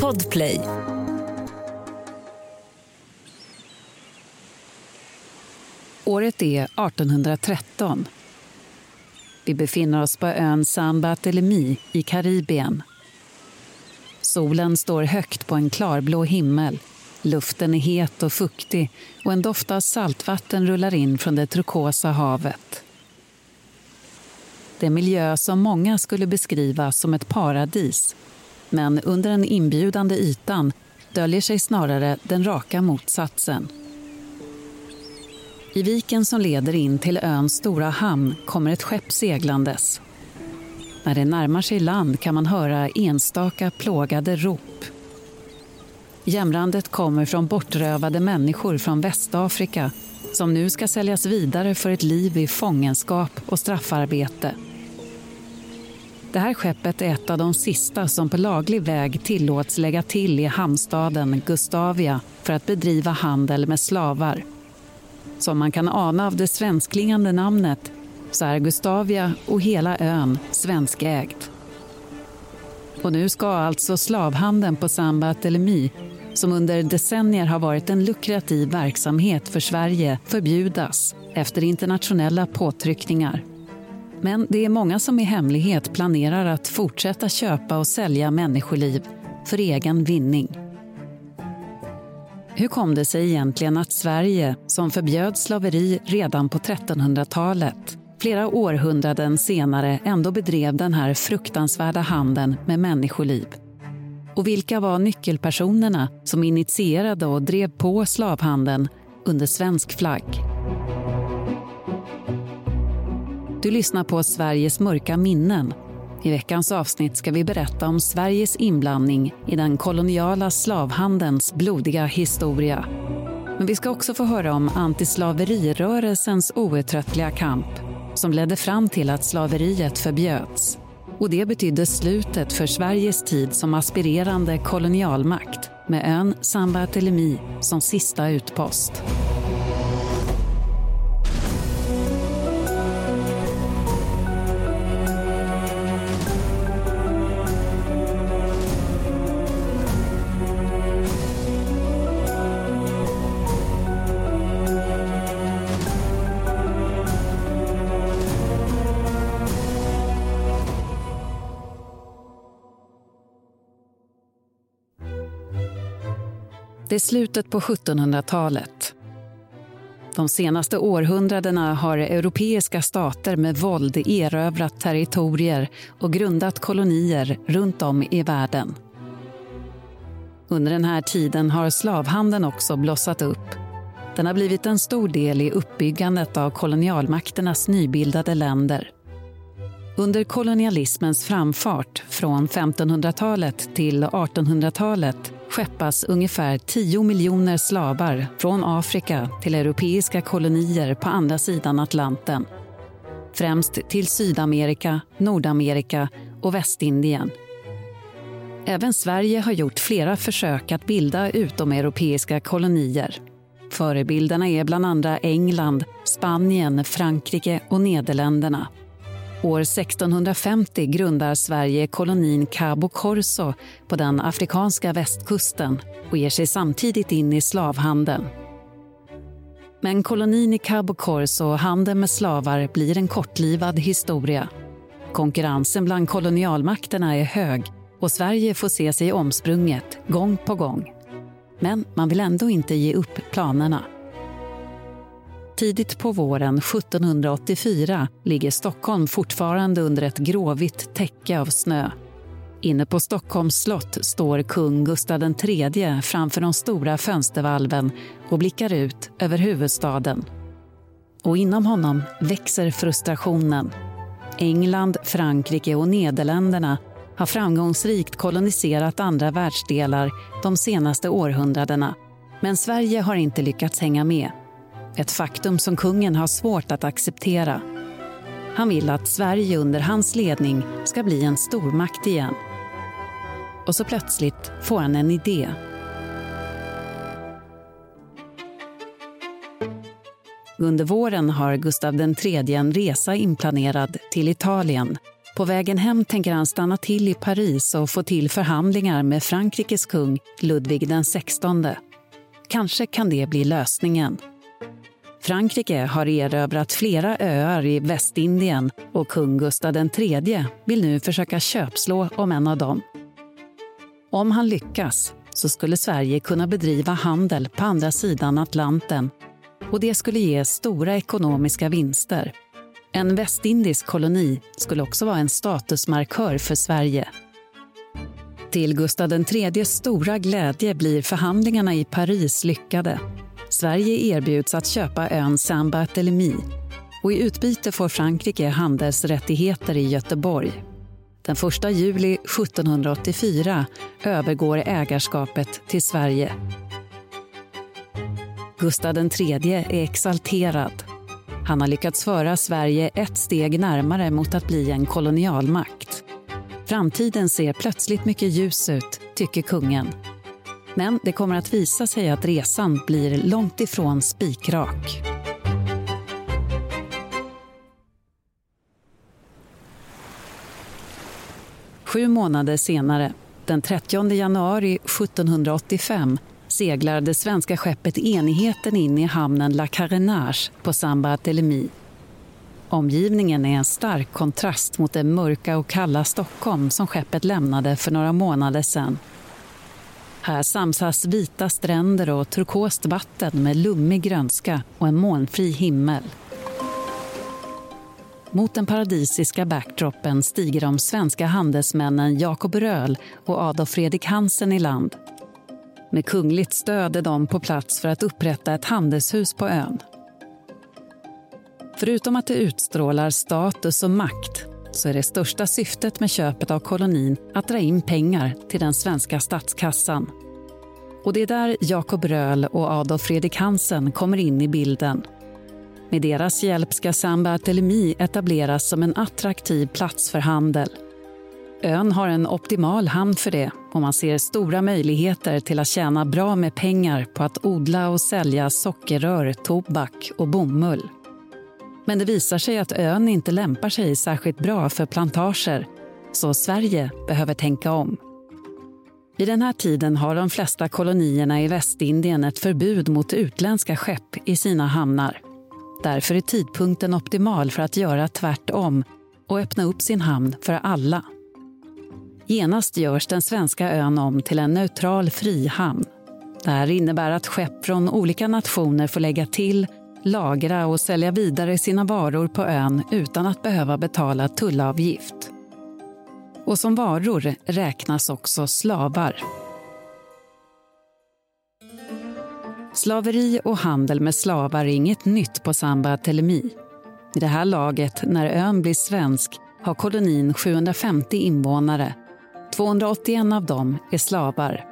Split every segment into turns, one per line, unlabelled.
Podplay.
Året är 1813. Vi befinner oss på ön San Barthélemy i Karibien. Solen står högt på en klarblå himmel. Luften är het och fuktig och en doft av saltvatten rullar in från det turkosa havet. Det är en miljö som många skulle beskriva som ett paradis men under den inbjudande ytan döljer sig snarare den raka motsatsen. I viken som leder in till öns stora hamn kommer ett skepp seglandes. När det närmar sig land kan man höra enstaka plågade rop. Jämrandet kommer från bortrövade människor från Västafrika som nu ska säljas vidare för ett liv i fångenskap och straffarbete. Det här skeppet är ett av de sista som på laglig väg tillåts lägga till i hamnstaden Gustavia för att bedriva handel med slavar. Som man kan ana av det svensklingande namnet så är Gustavia och hela ön svenskägt. Och nu ska alltså slavhandeln på San Barthélemy som under decennier har varit en lukrativ verksamhet för Sverige förbjudas efter internationella påtryckningar. Men det är många som i hemlighet planerar att fortsätta köpa och sälja människoliv för egen vinning. Hur kom det sig egentligen att Sverige, som förbjöd slaveri redan på 1300-talet flera århundraden senare ändå bedrev den här fruktansvärda handeln med människoliv? Och vilka var nyckelpersonerna som initierade och drev på slavhandeln under svensk flagg? Du lyssnar på Sveriges mörka minnen. I veckans avsnitt ska vi berätta om Sveriges inblandning i den koloniala slavhandelns blodiga historia. Men vi ska också få höra om antislaverirörelsens outtröttliga kamp som ledde fram till att slaveriet förbjöds. Och det betydde slutet för Sveriges tid som aspirerande kolonialmakt med ön San Barthélemy som sista utpost. Det är slutet på 1700-talet. De senaste århundradena har europeiska stater med våld erövrat territorier och grundat kolonier runt om i världen. Under den här tiden har slavhandeln också blossat upp. Den har blivit en stor del i uppbyggandet av kolonialmakternas nybildade länder. Under kolonialismens framfart från 1500-talet till 1800-talet skeppas ungefär 10 miljoner slavar från Afrika till europeiska kolonier på andra sidan Atlanten. Främst till Sydamerika, Nordamerika och Västindien. Även Sverige har gjort flera försök att bilda utomeuropeiska kolonier. Förebilderna är bland andra England, Spanien, Frankrike och Nederländerna. År 1650 grundar Sverige kolonin Cabo Corso på den afrikanska västkusten och ger sig samtidigt in i slavhandeln. Men kolonin i Cabo Corso och handeln med slavar blir en kortlivad historia. Konkurrensen bland kolonialmakterna är hög och Sverige får se sig omsprunget gång på gång. Men man vill ändå inte ge upp planerna. Tidigt på våren 1784 ligger Stockholm fortfarande under ett gråvitt täcke av snö. Inne på Stockholms slott står kung Gustav III framför de stora fönstervalven och blickar ut över huvudstaden. Och inom honom växer frustrationen. England, Frankrike och Nederländerna har framgångsrikt koloniserat andra världsdelar de senaste århundradena. Men Sverige har inte lyckats hänga med. Ett faktum som kungen har svårt att acceptera. Han vill att Sverige under hans ledning ska bli en stormakt igen. Och så plötsligt får han en idé. Under våren har Gustav III en resa inplanerad till Italien På vägen hem tänker han stanna till i Paris och få till förhandlingar med Frankrikes kung Ludvig XVI. Kanske kan det bli lösningen. Frankrike har erövrat flera öar i Västindien och kung Gustav III vill nu försöka köpslå om en av dem. Om han lyckas så skulle Sverige kunna bedriva handel på andra sidan Atlanten och det skulle ge stora ekonomiska vinster. En västindisk koloni skulle också vara en statusmarkör för Sverige. Till Gustav IIIs stora glädje blir förhandlingarna i Paris lyckade. Sverige erbjuds att köpa ön Saint-Barthélemy och i utbyte får Frankrike handelsrättigheter i Göteborg. Den 1 juli 1784 övergår ägarskapet till Sverige. Gustav III är exalterad. Han har lyckats föra Sverige ett steg närmare mot att bli en kolonialmakt. Framtiden ser plötsligt mycket ljus ut, tycker kungen. Men det kommer att visa sig att resan blir långt ifrån spikrak. Sju månader senare, den 30 januari 1785 seglar det svenska skeppet Enigheten in i hamnen La Carenage på San Barthélemy. Omgivningen är en stark kontrast mot det mörka och kalla Stockholm som skeppet lämnade för några månader sedan. Här samsas vita stränder och turkost vatten med lummig grönska och en molnfri himmel. Mot den paradisiska backdropen stiger de svenska handelsmännen Jakob Röhl och Adolf Fredrik Hansen i land. Med kungligt stöd är de på plats för att upprätta ett handelshus på ön. Förutom att det utstrålar status och makt så är det största syftet med köpet av kolonin att dra in pengar till den svenska statskassan. Och det är där Jakob Röhl och Adolf Fredrik Hansen kommer in i bilden. Med deras hjälp ska San Barthélemy etableras som en attraktiv plats för handel. Ön har en optimal hamn för det och man ser stora möjligheter till att tjäna bra med pengar på att odla och sälja sockerrör, tobak och bomull. Men det visar sig att ön inte lämpar sig särskilt bra för plantager så Sverige behöver tänka om. Vid den här tiden har de flesta kolonierna i Västindien ett förbud mot utländska skepp i sina hamnar. Därför är tidpunkten optimal för att göra tvärtom och öppna upp sin hamn för alla. Genast görs den svenska ön om till en neutral frihamn. Det här innebär att skepp från olika nationer får lägga till, lagra och sälja vidare sina varor på ön utan att behöva betala tullavgift. Och som varor räknas också slavar. Slaveri och handel med slavar är inget nytt på Samba Telemi. I det här laget, när ön blir svensk, har kolonin 750 invånare 281 av dem är slavar.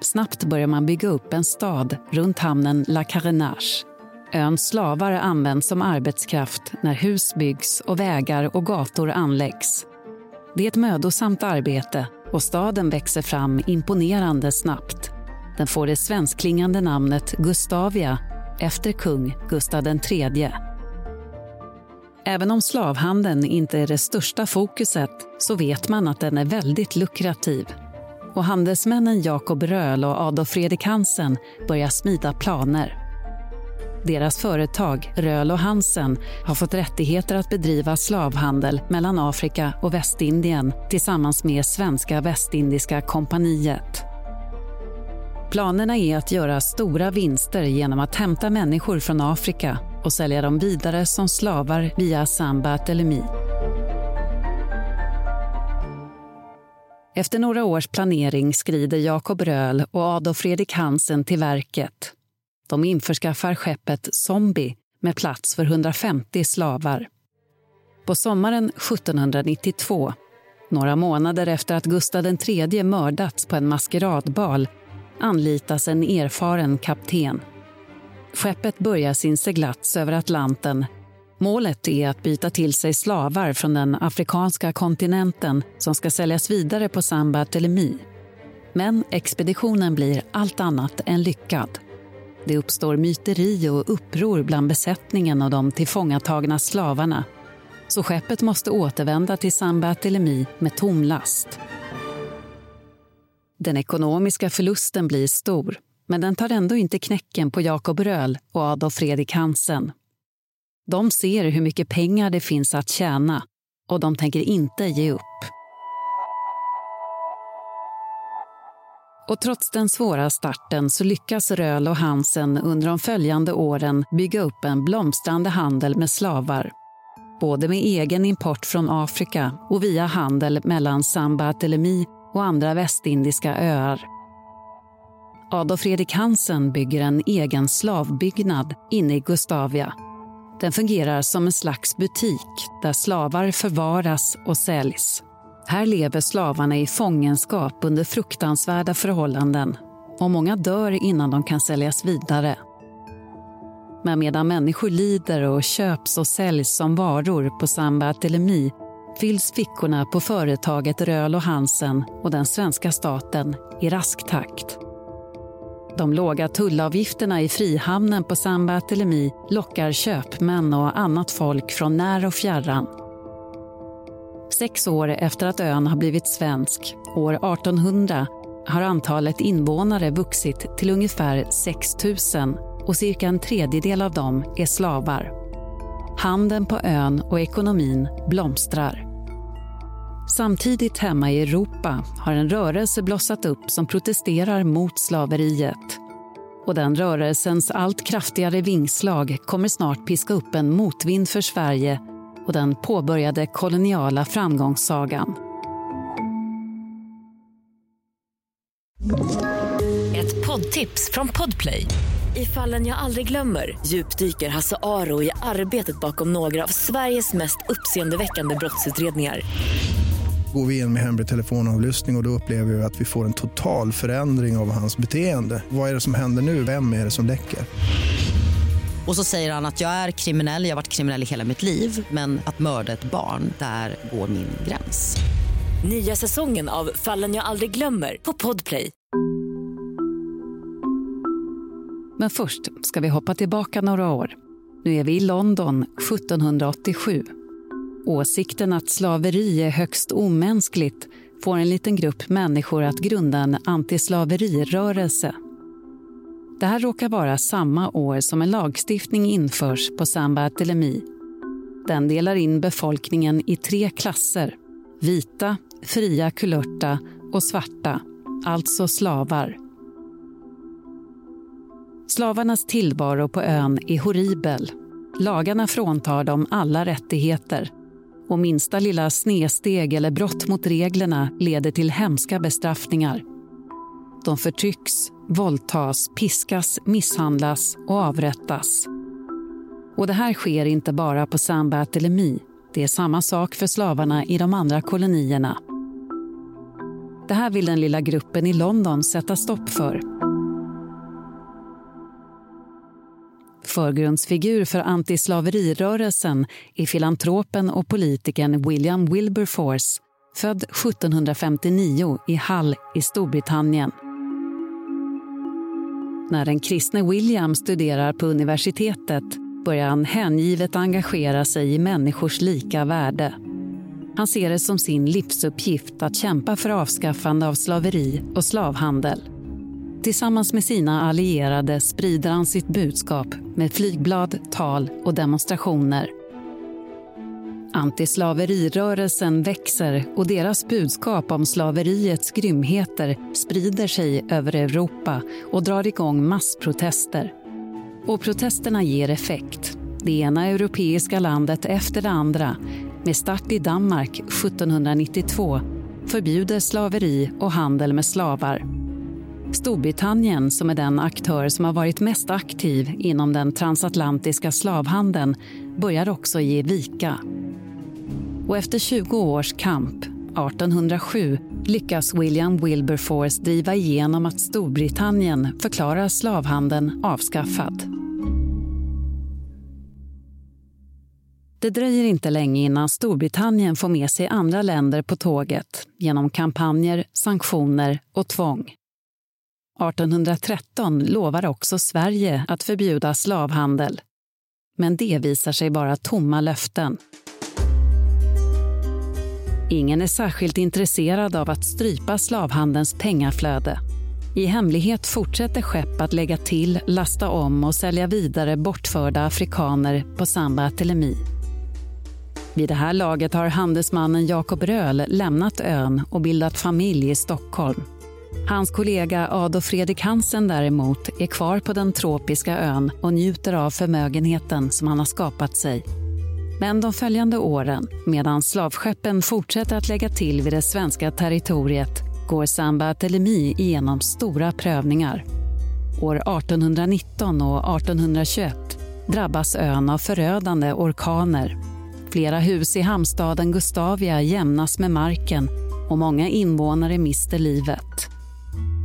Snabbt börjar man bygga upp en stad runt hamnen La Carenage. Öns slavar används som arbetskraft när hus byggs och vägar och gator anläggs. Det är ett mödosamt arbete och staden växer fram imponerande snabbt. Den får det svenskklingande namnet Gustavia efter kung Gustav III. Även om slavhandeln inte är det största fokuset så vet man att den är väldigt lukrativ. Och handelsmännen Jakob Röhl och Adolf Fredrik Hansen börjar smida planer. Deras företag, Röhl och Hansen, har fått rättigheter att bedriva slavhandel mellan Afrika och Västindien tillsammans med Svenska Västindiska kompaniet. Planerna är att göra stora vinster genom att hämta människor från Afrika och sälja dem vidare som slavar via Samba Telemi. Efter några års planering skrider Jakob Röhl och Adolf Fredrik Hansen till verket. De införskaffar skeppet Zombie med plats för 150 slavar. På sommaren 1792, några månader efter att Gustav III mördats på en maskeradbal anlitas en erfaren kapten. Skeppet börjar sin seglats över Atlanten. Målet är att byta till sig slavar från den afrikanska kontinenten som ska säljas vidare på Samba Telemi. Men expeditionen blir allt annat än lyckad. Det uppstår myteri och uppror bland besättningen och de tillfångatagna slavarna. så skeppet måste återvända till San Barthélemy med tom last. Den ekonomiska förlusten blir stor, men den tar ändå inte knäcken på Jakob Röhl och Adolf Fredrik Hansen. De ser hur mycket pengar det finns att tjäna och de tänker inte ge upp. Och trots den svåra starten så lyckas Röhl och Hansen under de följande åren bygga upp en blomstrande handel med slavar. Både med egen import från Afrika och via handel mellan San Barthélemy och andra västindiska öar. Adolf Fredrik Hansen bygger en egen slavbyggnad inne i Gustavia. Den fungerar som en slags butik där slavar förvaras och säljs. Här lever slavarna i fångenskap under fruktansvärda förhållanden och många dör innan de kan säljas vidare. Men medan människor lider och köps och säljs som varor på San Barthélemy fylls fickorna på företaget Röhl och Hansen och den svenska staten i rask takt. De låga tullavgifterna i Frihamnen på San Barthélemy lockar köpmän och annat folk från när och fjärran. Sex år efter att ön har blivit svensk, år 1800, har antalet invånare vuxit till ungefär 6 000 och cirka en tredjedel av dem är slavar. Handeln på ön och ekonomin blomstrar. Samtidigt hemma i Europa har en rörelse blossat upp som protesterar mot slaveriet. Och den rörelsens allt kraftigare vingslag kommer snart piska upp en motvind för Sverige och den påbörjade koloniala framgångssagan.
Ett poddtips från Podplay. I fallen jag aldrig glömmer djupdyker Hasse Aro i arbetet bakom några av Sveriges mest uppseendeväckande brottsutredningar
går vi in med hemlig telefonavlyssning och, och då upplever vi att vi får en total förändring av hans beteende. Vad är det som händer nu? Vem är det som läcker?
Och så säger han att jag är kriminell, jag har varit kriminell i hela mitt liv men att mörda ett barn, där går min gräns.
Nya säsongen av Fallen jag aldrig glömmer på Podplay.
Men först ska vi hoppa tillbaka några år. Nu är vi i London 1787 Åsikten att slaveri är högst omänskligt får en liten grupp människor att grunda en antislaverirörelse. Det här råkar vara samma år som en lagstiftning införs på San Barthélemy. Den delar in befolkningen i tre klasser. Vita, fria kulörta och svarta, alltså slavar. Slavarnas tillvaro på ön är horribel. Lagarna fråntar dem alla rättigheter och minsta lilla snedsteg eller brott mot reglerna leder till hemska bestraffningar. De förtrycks, våldtas, piskas, misshandlas och avrättas. Och det här sker inte bara på San Barthélemy. Det är samma sak för slavarna i de andra kolonierna. Det här vill den lilla gruppen i London sätta stopp för. Förgrundsfigur för antislaverirörelsen är filantropen och politikern William Wilberforce född 1759 i Hull i Storbritannien. När den kristne William studerar på universitetet börjar han hängivet engagera sig i människors lika värde. Han ser det som sin livsuppgift att kämpa för avskaffande av slaveri och slavhandel. Tillsammans med sina allierade sprider han sitt budskap med flygblad, tal och demonstrationer. Antislaverirörelsen växer och deras budskap om slaveriets grymheter sprider sig över Europa och drar igång massprotester. Och protesterna ger effekt. Det ena europeiska landet efter det andra, med start i Danmark 1792, förbjuder slaveri och handel med slavar. Storbritannien, som är den aktör som har varit mest aktiv inom den transatlantiska slavhandeln, börjar också ge vika. Och efter 20 års kamp, 1807, lyckas William Wilberforce driva igenom att Storbritannien förklarar slavhandeln avskaffad. Det dröjer inte länge innan Storbritannien får med sig andra länder på tåget genom kampanjer, sanktioner och tvång. 1813 lovar också Sverige att förbjuda slavhandel. Men det visar sig vara tomma löften. Ingen är särskilt intresserad av att strypa slavhandelns pengaflöde. I hemlighet fortsätter skepp att lägga till, lasta om och sälja vidare bortförda afrikaner på Samba Telemi. Vid det här laget har handelsmannen Jakob Röhl lämnat ön och bildat familj i Stockholm. Hans kollega Adolf Fredrik Hansen däremot är kvar på den tropiska ön och njuter av förmögenheten som han har skapat sig. Men de följande åren, medan slavskeppen fortsätter att lägga till vid det svenska territoriet går Samba Telemi igenom stora prövningar. År 1819 och 1821 drabbas ön av förödande orkaner. Flera hus i hamnstaden Gustavia jämnas med marken och många invånare mister livet.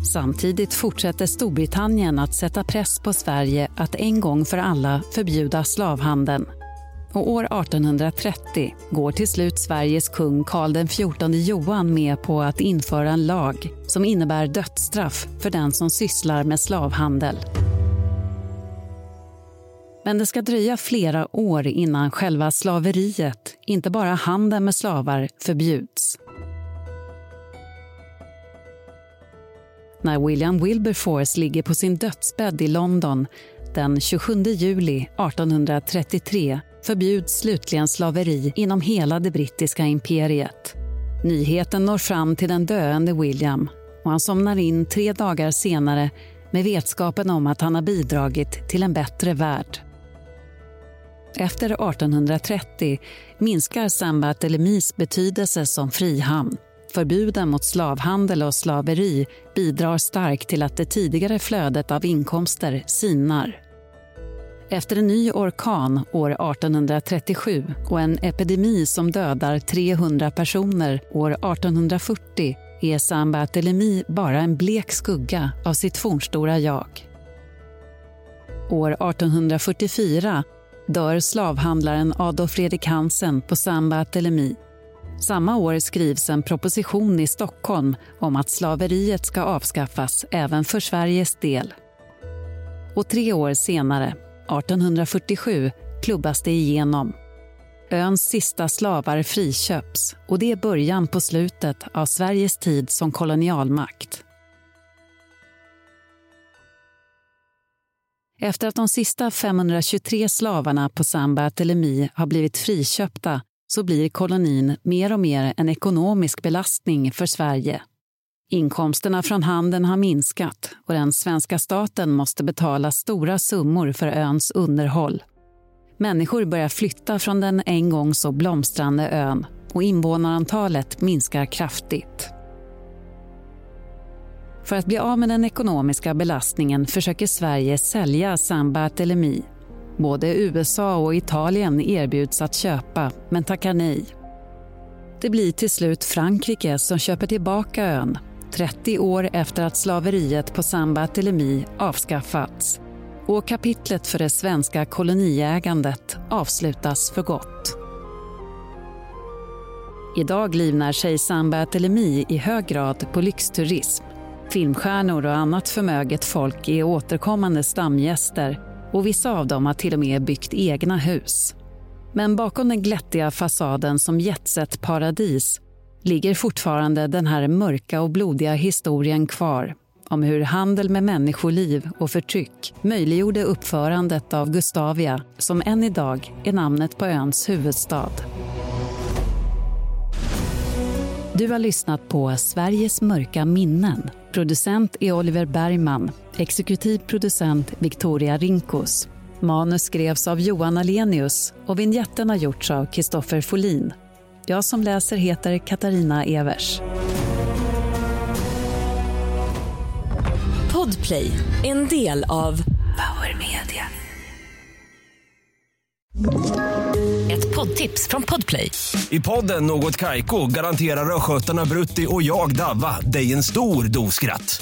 Samtidigt fortsätter Storbritannien att sätta press på Sverige att en gång för alla förbjuda slavhandeln. Och år 1830 går till slut Sveriges kung Karl XIV Johan med på att införa en lag som innebär dödsstraff för den som sysslar med slavhandel. Men det ska dröja flera år innan själva slaveriet, inte bara handeln med slavar, förbjuds. När William Wilberforce ligger på sin dödsbädd i London den 27 juli 1833 förbjuds slutligen slaveri inom hela det brittiska imperiet. Nyheten når fram till den döende William och han somnar in tre dagar senare med vetskapen om att han har bidragit till en bättre värld. Efter 1830 minskar San Barthelemis betydelse som frihamn. Förbuden mot slavhandel och slaveri bidrar starkt till att det tidigare flödet av inkomster sinar. Efter en ny orkan år 1837 och en epidemi som dödar 300 personer år 1840 är San Barthélemy bara en blek skugga av sitt fornstora jag. År 1844 dör slavhandlaren Adolf Fredrik Hansen på San Barthélemy. Samma år skrivs en proposition i Stockholm om att slaveriet ska avskaffas även för Sveriges del. Och tre år senare 1847 klubbas det igenom. Öns sista slavar friköps och det är början på slutet av Sveriges tid som kolonialmakt. Efter att de sista 523 slavarna på San Barthélemy har blivit friköpta så blir kolonin mer och mer en ekonomisk belastning för Sverige. Inkomsterna från handeln har minskat och den svenska staten måste betala stora summor för öns underhåll. Människor börjar flytta från den en gång så blomstrande ön och invånarantalet minskar kraftigt. För att bli av med den ekonomiska belastningen försöker Sverige sälja San Barthélemy. Både USA och Italien erbjuds att köpa, men tackar nej. Det blir till slut Frankrike som köper tillbaka ön 30 år efter att slaveriet på San Barthélemy avskaffats och kapitlet för det svenska koloniägandet avslutas för gott. Idag livnär sig San Barthélemy i hög grad på lyxturism. Filmstjärnor och annat förmöget folk är återkommande stamgäster och vissa av dem har till och med byggt egna hus. Men bakom den glättiga fasaden som jetset-paradis ligger fortfarande den här mörka och blodiga historien kvar om hur handel med människoliv och förtryck möjliggjorde uppförandet av Gustavia som än idag är namnet på öns huvudstad. Du har lyssnat på Sveriges mörka minnen. Producent är Oliver Bergman, exekutiv producent Victoria Rinkos. Manus skrevs av Johan Alenius och vignetten har gjorts av Kristoffer Folin. Jag som läser heter Katarina Evers.
Podplay, en del av
Power Media.
Ett poddtips från Podplay.
I podden Något Kaiko garanterar östgötarna Brutti och jag, Davva, dig en stor dos skratt.